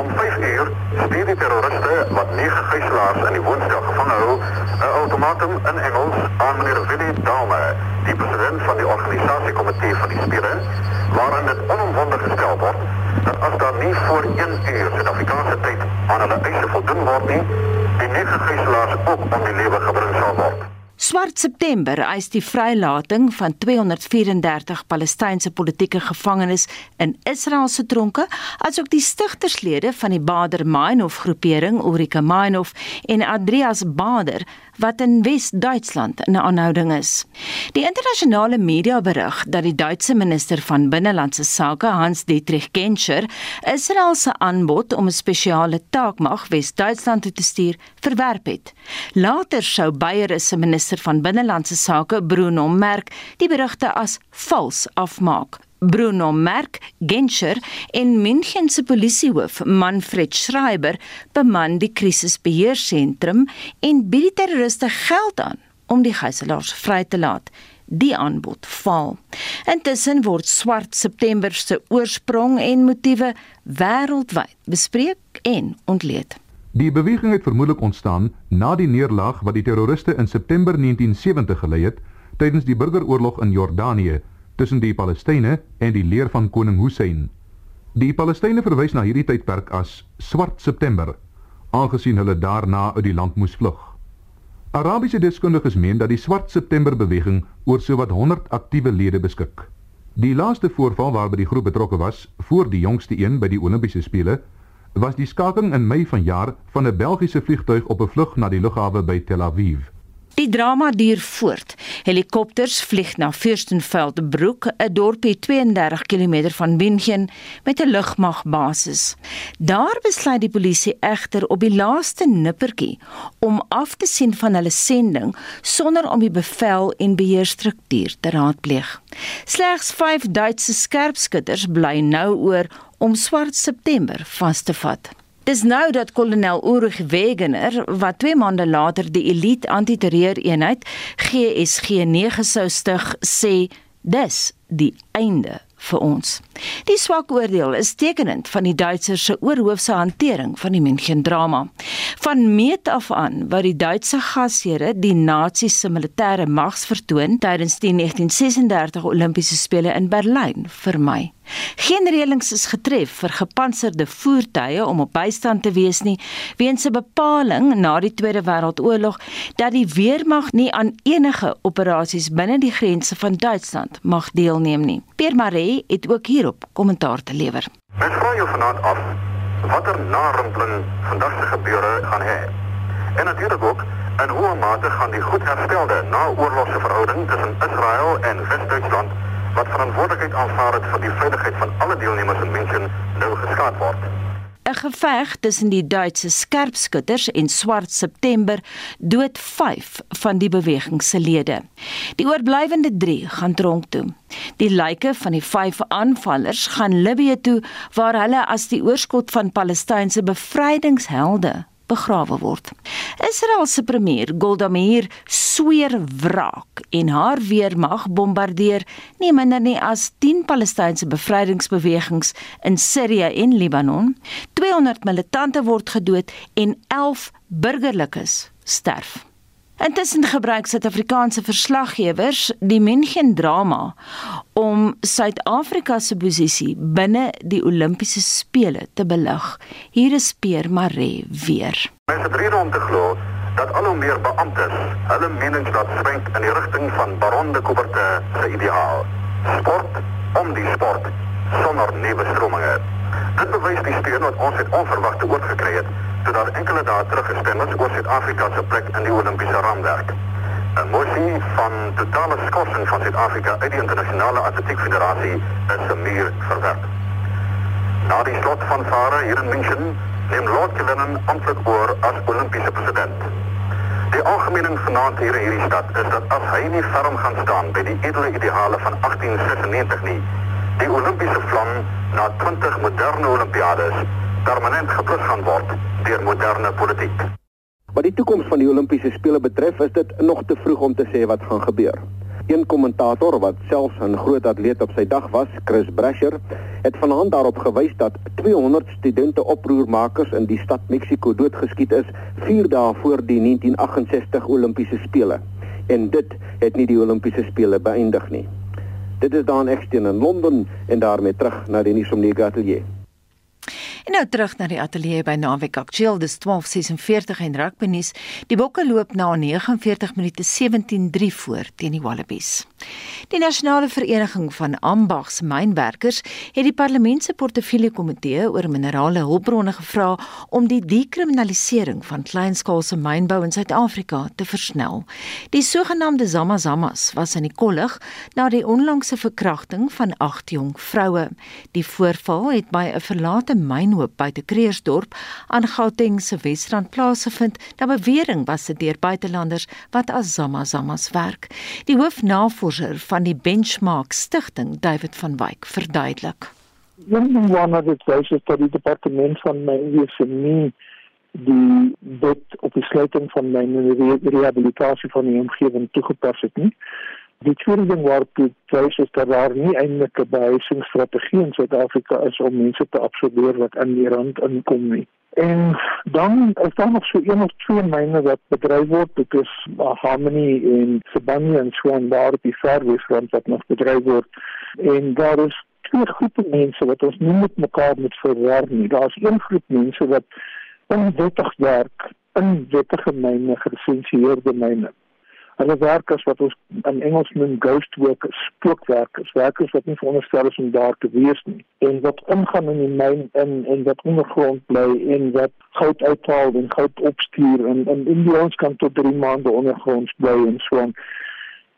Om 5 uur stuur die terroriste wat nege gijslaars in die woonstel gevange hou, 'n outomatum in Engels aan meneer Willie Dahme, die president van die organisasiekomitee van die spele, waarin dit onomwonde gestel word dat as daar nie voor 1 uur Suid-Afrikaanse tyd aan hulle eise voldoen word nie, die nege gijslaars ook om die lewe gebring sal word.
Swart September eis die vrylating van 234 Palestynse politieke gevangenes in Israel se tronke, asook die stigterslede van die Bader Meinhof groepering Ulrike Meinhof en Andreas Bader wat in Wes-Duitsland in aanhouding is. Die internasionale media berig dat die Duitse minister van binnelandse sake Hans Dietrich Genscher Israel se aanbod om 'n spesiale taakmag Wes-Duitsland te stuur verwerp het. Later sou Beyer se minister van binnelandse sake Bruno Merk die berigte as vals afmaak. Bruno Merk, Genscher en München se polisiehoof Manfred Schreiber beman die krisisbeheersentrum en bied die terroriste geld aan om die gijslaers vry te laat. Die aanbod val. Intussen word swart September se oorsprong en motiewe wêreldwyd bespreek en ontleed.
Die beweging het vermoedelik ontstaan na die neerlaag wat die terroriste in September 1970 gelei het tydens die burgeroorlog in Jordanië tussen die Palestynë en die leer van koning Hussein. Die Palestynë verwys na hierdie tydperk as Swart September, aangesien hulle daarna uit die land moes vlug. Arabiese deskundiges meen dat die Swart September beweging oor sowat 100 aktiewe lede beskik. Die laaste voorval waarby die groep betrokke was, voor die jongste een by die Olimpiese spele, was die skaking in Mei vanjaar van 'n Belgiese vliegtuig op 'n vlug na die lughawe by Tel Aviv.
Die drama duur voort. Helikopters vlieg na Fürstenfeldbruck, 'n dorpie 32 km van München met 'n lugmagbasis. Daar besluit die polisie egter op die laaste nippertjie om af te sien van hulle sending sonder om die bevel en beheerstruktuur te raadpleeg. Slegs 5 Duitse skerpskutters bly nou oor om swart September vas te vat. Dis nou dat kolonel Ulrich Wegener wat 2 maande later die elite antiterreureenheid GSG 9 sou stig sê dis die einde vir ons. Die swak oordeel is tekenend van die Duitsers se oorhoofse hantering van die München drama. Van meet af aan wat die Duitse gasheere die nasies se militêre mags vertoon tydens die 1936 Olimpiese spele in Berlyn vermy. Geen reëlings is getref vir gepantserde voertuie om op bystand te wees nie, weens 'n bepaling na die Tweede Wêreldoorlog dat die weermag nie aan enige operasies binne die grense van Duitsland mag deelneem nie. Pierre Maree het ook hierop kommentaar te lewer.
Mens vra jou vanaand af watter narimpeling vandag se gebeure gaan hê. En natuurlik ook in hoe mate gaan die goed herstelde naoorlogse verhouding tussen Israel en Wes-Duitsland wat verantwoordelikheid aanvaar het vir die veiligheid van alle deelnemers in München nou geskaad word.
'n geveg tussen die Duitse skerpskutters en Swart September dood 5 van die beweging se lede. Die oorblywende 3 gaan tronk toe. Die lyke van die 5 aanvallers gaan Libië toe waar hulle as die oorskot van Palestynse bevrydingshelde begrawe word. Israel se premier Golda Meir sweer wraak en haar weermag bombardeer nie minder nie as 10 Palestynse bevrydingsbewegings in Sirië en Libanon. 200 militante word gedood en 11 burgerlikes sterf. Intussen gebruik Suid-Afrikaanse verslaggewers die München drama om Suid-Afrika se posisie binne die Olimpiese spele te belig. Hier is Peer Maree weer.
Mense dreig om te glo dat al hoe meer beamptes hulle menings laat swenk in die rigting van Baron de Coubertin se ideaal. Sport om die sport sonder nuwe strominge. Dit bewys die steun wat ons het onverwagte oorgekry het toe daar enkele dae terug gestem is oor Suid-Afrika se plek in die Olimpiese raamwerk. 'n Motie van totale skorsing van Suid-Afrika uit die internasionale atletiek federasie is vermeer verwerp. Na die slot van vare hier in München neem Lord Killen amptelik oor as Olimpiese president. Die algemene vanaand hier in hierdie stad is dat as hy nie ferm gaan staan by die edele ideale van 1896 nie, die Olimpiese vlam na 20 moderne Olimpiades permanent geblus gaan word deur moderne politiek.
Wat die toekoms van die Olimpiese spele betref, is dit nog te vroeg om te sê wat gaan gebeur. Een kommentator wat selfs 'n groot atleet op sy dag was, Chris Brasher, het vanaand daarop gewys dat 200 studente oproermakers in die stad Mexiko doodgeskiet is 4 dae voor die 1968 Olimpiese spele. En dit het nie die Olimpiese spele beëindig nie. Dit is dan ekstien in Londen en daarmee terug na die nuus om die atelier.
En nou terug na die ateljee by Naweek Aktueel, dis 12:46 en rugby nuus. Die Bokke loop na 49 minute 17-3 voor teen die Wallabies. Die Nasionale Vereniging van Ambags Mynwerkers het die Parlement se portefeulje komitee oor minerale hulpbronne gevra om die dekriminalisering van kleinskaalse mynbou in Suid-Afrika te versnel. Die sogenaamde Zamazamas was in die kollig na die onlangse verkrachting van 8 jong vroue. Die voorval het by 'n verlate mynhoop buite Kreersdorp aan Gauteng se Wesrand plaasgevind. Na bewering was dit deur buitelanders wat as Zamazamas werk. Die hoofnavorser van die Benchmark Stichting, David van Wyk, verduidelik.
Een ding waarna dit wys is dat die departement van mynwese nie die wet op die sluiting van myn en die rehabilitasie van die omgewing toegepas het nie. Die tweede ding waar dit wys is dat daar nie eintlik 'n behuisingsstrategie in Suid-Afrika is om mense te absorbeer wat in die rand inkom nie. En dan is daar nog so een of twee myne wat bedryf word, dit is Harmony en Sibanye en Swan daar op die Fairwaysrand wat nog bedryf word. En daar is twee groepe mense wat ons nie met mekaar moet verwar nie. Daar's een groep mense wat onwettig werk in wettige myne, gelisensieerde myne. Hulle werk as wat ons in Engels noem ghost workers, spookwerkers, werkers wat nie veronderstel is om daar te wees nie en wat omgaan in die myn in en wat ondergrond bly en wat goud uithaal en goud opstuur en in Indiërs kan tot 3 maande ondergronds bly en so aan.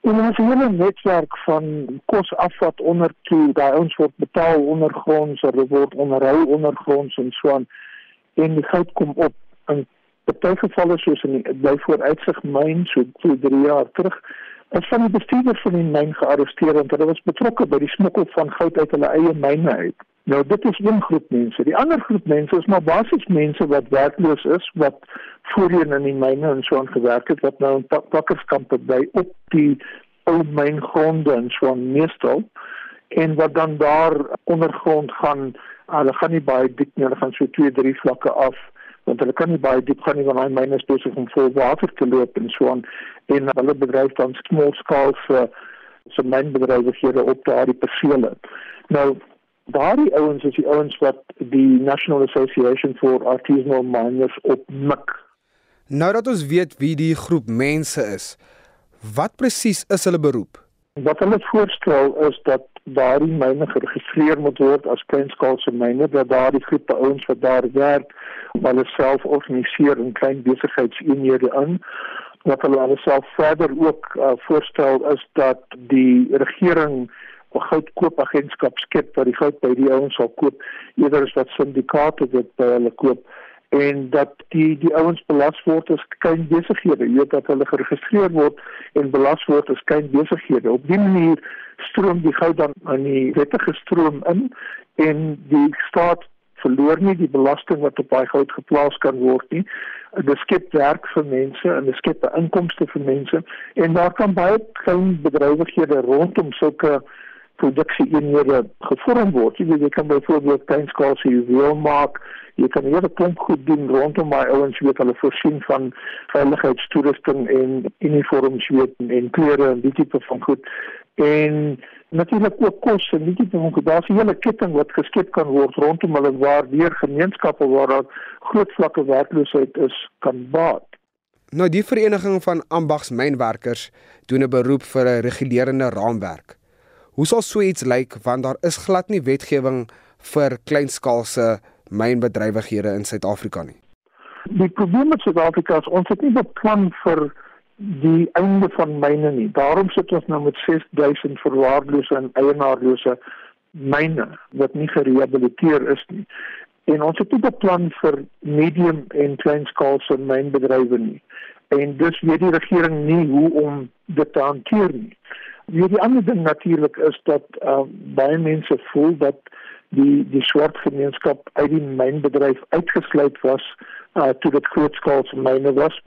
En ons hele netwerk van kos afvat onder toe, daai ons word betaal ondergronds, hulle word onderhou ondergronds en so aan en die goud kom op in Party gevalle soos in die Blyvooruitsig myn so 2-3 jaar terug is van die bestuurder van die myn gearresteer want hulle was betrokke by die smokkel van goud uit hulle eie myne uit. Nou dit is een groep mense. Die ander groep mense is maar basies mense wat werkloos is wat voorheen in die myne en so aan gewerk het wat nou in pakkerskampe by op die ou myngronde en so aan meestal en wat dan daar ondergrond gaan, hulle gaan nie baie diep nie, hulle gaan so 2-3 vlakke af want hulle kan nie baie diep gaan nie want daai myne is besig om vol water te loop en so aan en hulle bedryf dan small scale se se mynbedrywighede op daardie persele. Nou daardie ouens is die ouens wat die National Association for Artisanal Miners opmik.
Nou dat ons weet wie die groep mense is, wat presies is hulle beroep?
Wat hulle voorstel is dat daardie myne geregistreer moet word as kleinskaalse myne, dat daardie groepe ouens wat daar werk, hulle self organiseer in klein besigheidseenhede in. Wat hulle hulle self verder ook uh, voorstel is dat die regering 'n goudkoopagentskap skep wat die goud by die ouens sal koop eerder as wat syndikaate dit by hulle koop en dat die die ouens belas word as klein besighede, jy weet dat hulle geregistreer word en belas word as klein besighede. Op dié manier stroom die goud dan in die wettige stroom in en die staat verloor nie die belasting wat op daai goud geplaas kan word nie. Dit skep werk vir mense en dit skep inkomste vir mense en daar kan baie klein bedrywighede rondom sulke produksie eenhede gevorm word. Jy, jy kan byvoorbeeld kleinskaalse juweel maak. Jy kan hele klomp goed doen rondom my ouens weet hulle voorsien van veiligheidstoerusting en uniforms weet en klere en die tipe van goed. En natuurlik ook kos en tipe van goed. Daar's 'n hele ketting wat geskep kan word rondom hulle waar deur gemeenskappe waar daar groot vlakke werkloosheid is kan baat.
Nou die vereniging van ambagsmynwerkers doen 'n beroep vir 'n regulerende raamwerk. Hoe sal so iets lyk want daar is glad nie wetgewing vir kleinskaalse mynbedrywighede in Suid-Afrika nie.
Die probleem met Suid-Afrika is ons het nie beplan vir die einde van myne nie. Daarom sit ons nou met 6000 verwaarlose en eienaarlose myne wat nie gerehabiliteer is nie. En ons het nie beplan vir medium en kleinskaalse mynbedrywe nie. En dus weet die regering nie hoe om dit te hanteer nie. Ja, die ander ding natuurlik is dat uh, baie mense voel dat die die swart gemeenskap uit die mynbedryf uitgesluit was uh, toe dit grootskaalse myne was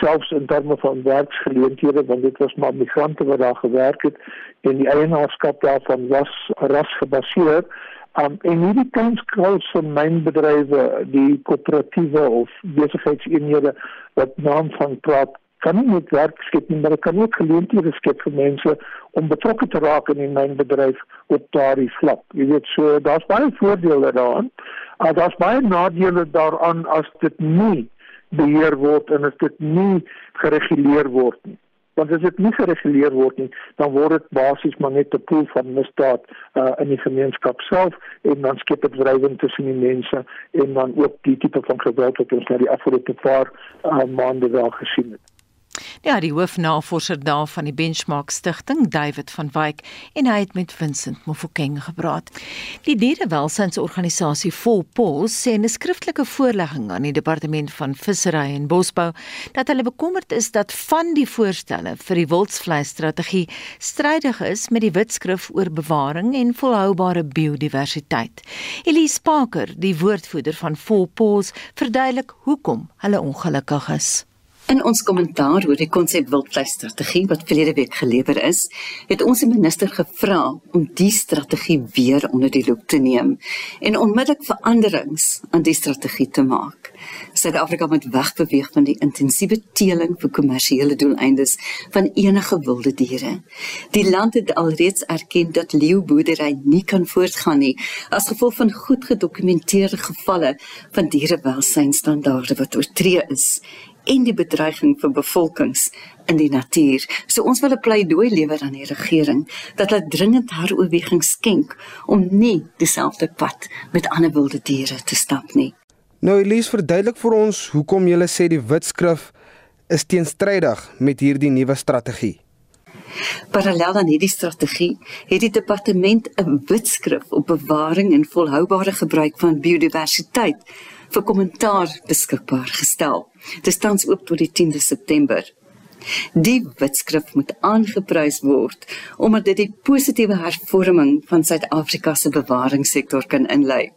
selfs in terme van werksgeleenthede want dit was maar migrante wat daar gewerk het en die eienaarskap daarvan was rasgebaseer um, en hierdie kleinskaalse mynbedrywe die koöperatiewe of besigheidseenhede wat naam van praat kan nie net werk skep nie, maar dit kan ook geleenthede skep vir mense om betrokke te raak in die mynbedryf op daardie vlak. Jy weet so, daar's baie voordele daaraan. Maar daar's baie nadele daaraan as dit nie beheer word en as dit nie gereguleer word nie. Want as dit nie gereguleer word nie, dan word dit basies maar net 'n pool van misdaad uh, in die gemeenskap self en dan skep dit wrywing tussen die mense en dan ook die tipe van geweld wat ons nou die afgelope paar uh, maande wel gesien het.
Ja, die hoofnavorser daar van die Benchmark Stichting, David van Wyk, en hy het met Vincent Mofokeng gepraat. Die dierewelsynsorganisasie Volpos sê in 'n skriftelike voorlegging aan die Departement van Vissery en Bosbou dat hulle bekommerd is dat van die voorstelle vir die wildsvleisstrategie strydig is met die wetskrif oor bewaring en volhoubare biodiversiteit. Elise Parker, die woordvoerder van Volpos, verduidelik hoekom hulle ongelukkig is.
In ons kommentaar oor die konsep wildvleisstrategie wat verlede week gelewer is, het ons die minister gevra om die strategie weer onder die loep te neem en onmiddellik veranderings aan die strategie te maak. Suid-Afrika moet wegbeweeg van die intensiewe teeling vir kommersiële doeleindes van enige wilde diere. Die land het alreeds erken dat leeuboerdery nie kan voortgaan nie as gevolg van goed gedokumenteerde gevalle van dierewelsynstandaarde wat oortree is en die bedreiging vir bevolkings in die natuur. So ons wil 'n pleidooi lewer aan die regering dat hulle dringend heroorweging skenk om nie dieselfde pad met ander wilde diere te stap nie.
Nou Elise verduidelik vir ons hoekom jy sê die wetskrif is teenstrydig met hierdie nuwe strategie.
Parallel aan hierdie strategie het die departement 'n wetskrif op bewaring en volhoubare gebruik van biodiversiteit vir kommentaar beskikbaar gestel. Dit staan oop tot die 10de September. Die wetskrif moet aangeprys word omdat dit die positiewe hervorming van Suid-Afrika se bewaringssektor kan inlei.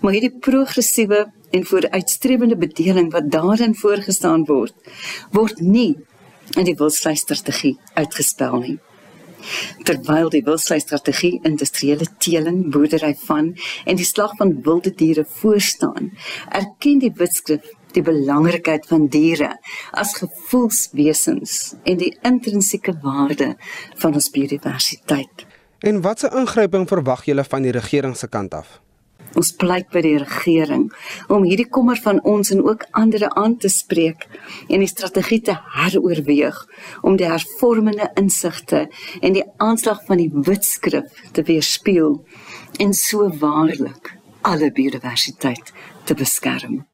Maar hierdie progressiewe en vooruitstrevende bedeling wat daarin voorgestaan word, word nie in die wildsvleisstrategie uitgespel nie. Terwyl die wildsvleisstrategie industriële teeling, boerdery van en die slag van wilde diere voorstaan, erken die wetskrif die belangrikheid van diere as gevoelswesens en die intrinsieke waarde van ons biodiversiteit.
En watse ingryping verwag julle van die regering se kant af?
Ons pleit by die regering om hierdie kommer van ons en ook ander aan te spreek en die strategie te heroorweeg om die hervormende insigte en die aanslag van die wetskrif te weerspieël en so waarlik alle biodiversiteit te beskerm.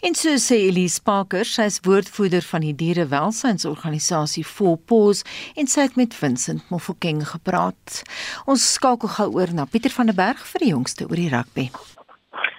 En so sê Elise Parker, sy is woordvoerder van die dierewelsynsorganisasie Full Paws en sy het met Vincent Mofokeng gepraat. Ons skakel gou oor na Pieter van der Berg vir die jongste oor die rugby.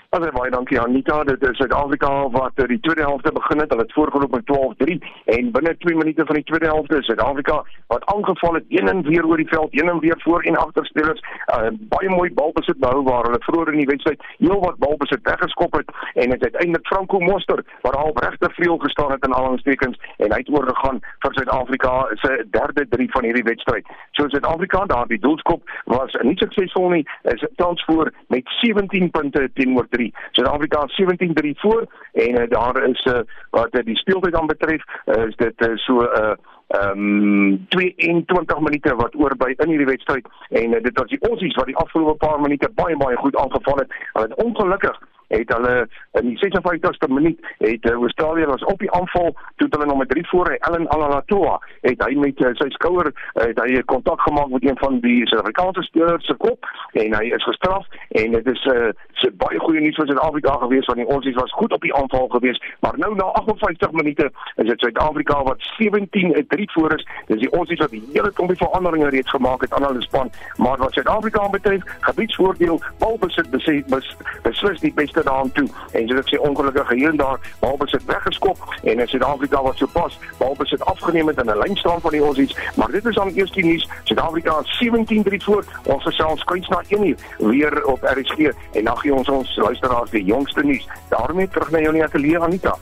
Baie baie dankie Anita. Dit is Suid-Afrika wat eh, die tweede helfte begin het. Hulle het voorgeloop met 12-3 en binne 2 minute van die tweede helfte is Suid-Afrika wat aangeval het een en weer oor die veld, een en weer voor en agter spelers. Uh, baie mooi balbesit behou waar hulle vroeër in die wedstryd heel wat balbesit weggeskop het en dit uiteindelik Franco Moster wat al regter vleuel gestaan het in alangstekens en hy het oorgegaan vir Suid-Afrika se derde 3 van hierdie wedstryd. So Suid-Afrika daar die doelskop was nie suksesvol nie. Is tans voor met 17 punte teenoor 3. Suid-Afrika 17-3 voor en uh, daar is uh, wat uh, die speeltyd dan betref, uh, is dit uh, so 'n uh, ehm um, 22 minute wat oor by in hierdie wedstryd en uh, dit was die Aussies wat die afgelope paar minute baie baie goed aangeval het. Hulle het ongelukkig het hulle in die 56ste minuut het uh, Australië was op die aanval toe hulle nog met 3 voor hy Ellen Alalatoa het hy met uh, sy skouer het hy kontak gemaak met een van die Suid-Afrikaanse spelers se kop en hy is gestraf en dit is 'n uh, baie goeie nuus vir Suid-Afrika gewees want die ons was goed op die aanval gewees maar nou na 58 minute is dit Suid-Afrika wat 17-3 voor is dis die ons wat die hele klompie veranderinge reeds gemaak het aan hulle span maar wat Suid-Afrika betref gebiedsvoordeel balbesit beslis beslis die beste regte daan toe. En ek sê ongelukkig hier en daar balbesit weggeskop en in Suid-Afrika wat sopas balbesit afgeneem het in 'n lyn staan van die Aussies maar dit is dan eers die nuus. Suid-Afrika 17-3 voor. Ons gesels skuins na 1 uur weer op RSG en dan gee ons ons luisteraars die jongste nuus. Daarmee terug na jou nie ateljee Anita.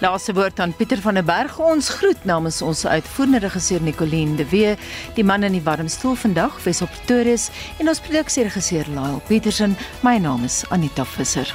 Laaste woord aan Pieter van der Berg. Ons groet namens ons uitvoerende regisseur Nicoline de Wee die man in die warm stoel vandag Wes op Pretoria en ons produksieregisseur Lyle Petersen my naam is Anita Visser